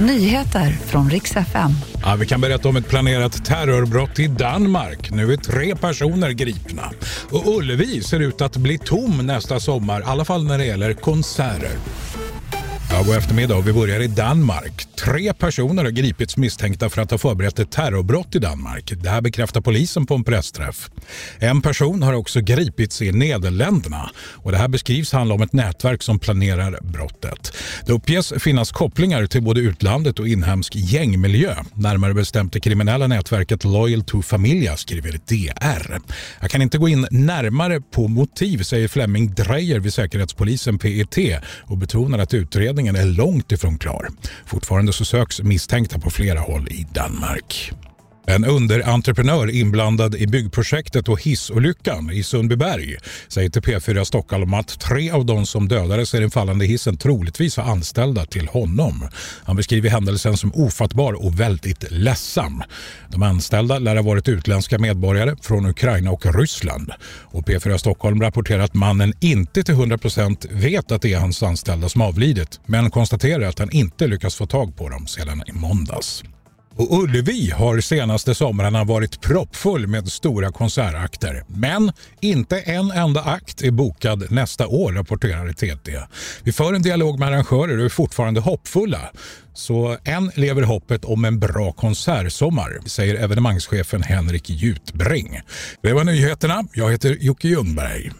Nyheter från riks FM. Ja, vi kan berätta om ett planerat terrorbrott i Danmark. Nu är tre personer gripna. Och Ullevi ser ut att bli tom nästa sommar, i alla fall när det gäller konserter. Ja, god eftermiddag och vi börjar i Danmark. Tre personer har gripits misstänkta för att ha förberett ett terrorbrott i Danmark. Det här bekräftar polisen på en pressträff. En person har också gripits i Nederländerna och det här beskrivs handla om ett nätverk som planerar brottet. Det uppges finnas kopplingar till både utlandet och inhemsk gängmiljö. Närmare bestämt det kriminella nätverket Loyal to Familia skriver DR. Jag kan inte gå in närmare på motiv, säger Flemming Dreyer vid Säkerhetspolisen PET och betonar att utredningen utredningen är långt ifrån klar. Fortfarande så söks misstänkta på flera håll i Danmark. En underentreprenör inblandad i byggprojektet och hissolyckan i Sundbyberg säger till P4 Stockholm att tre av de som dödades i den fallande hissen troligtvis var anställda till honom. Han beskriver händelsen som ofattbar och väldigt ledsam. De anställda lär ha varit utländska medborgare från Ukraina och Ryssland. Och P4 Stockholm rapporterar att mannen inte till 100% vet att det är hans anställda som avlidit men konstaterar att han inte lyckats få tag på dem sedan i måndags. Och Ullevi har senaste somrarna varit proppfull med stora konsertakter. Men inte en enda akt är bokad nästa år, rapporterar TT. Vi för en dialog med arrangörer och är fortfarande hoppfulla. Så än lever hoppet om en bra konsertsommar, säger evenemangschefen Henrik Jutbring. Det var nyheterna. Jag heter Jocke Ljungberg.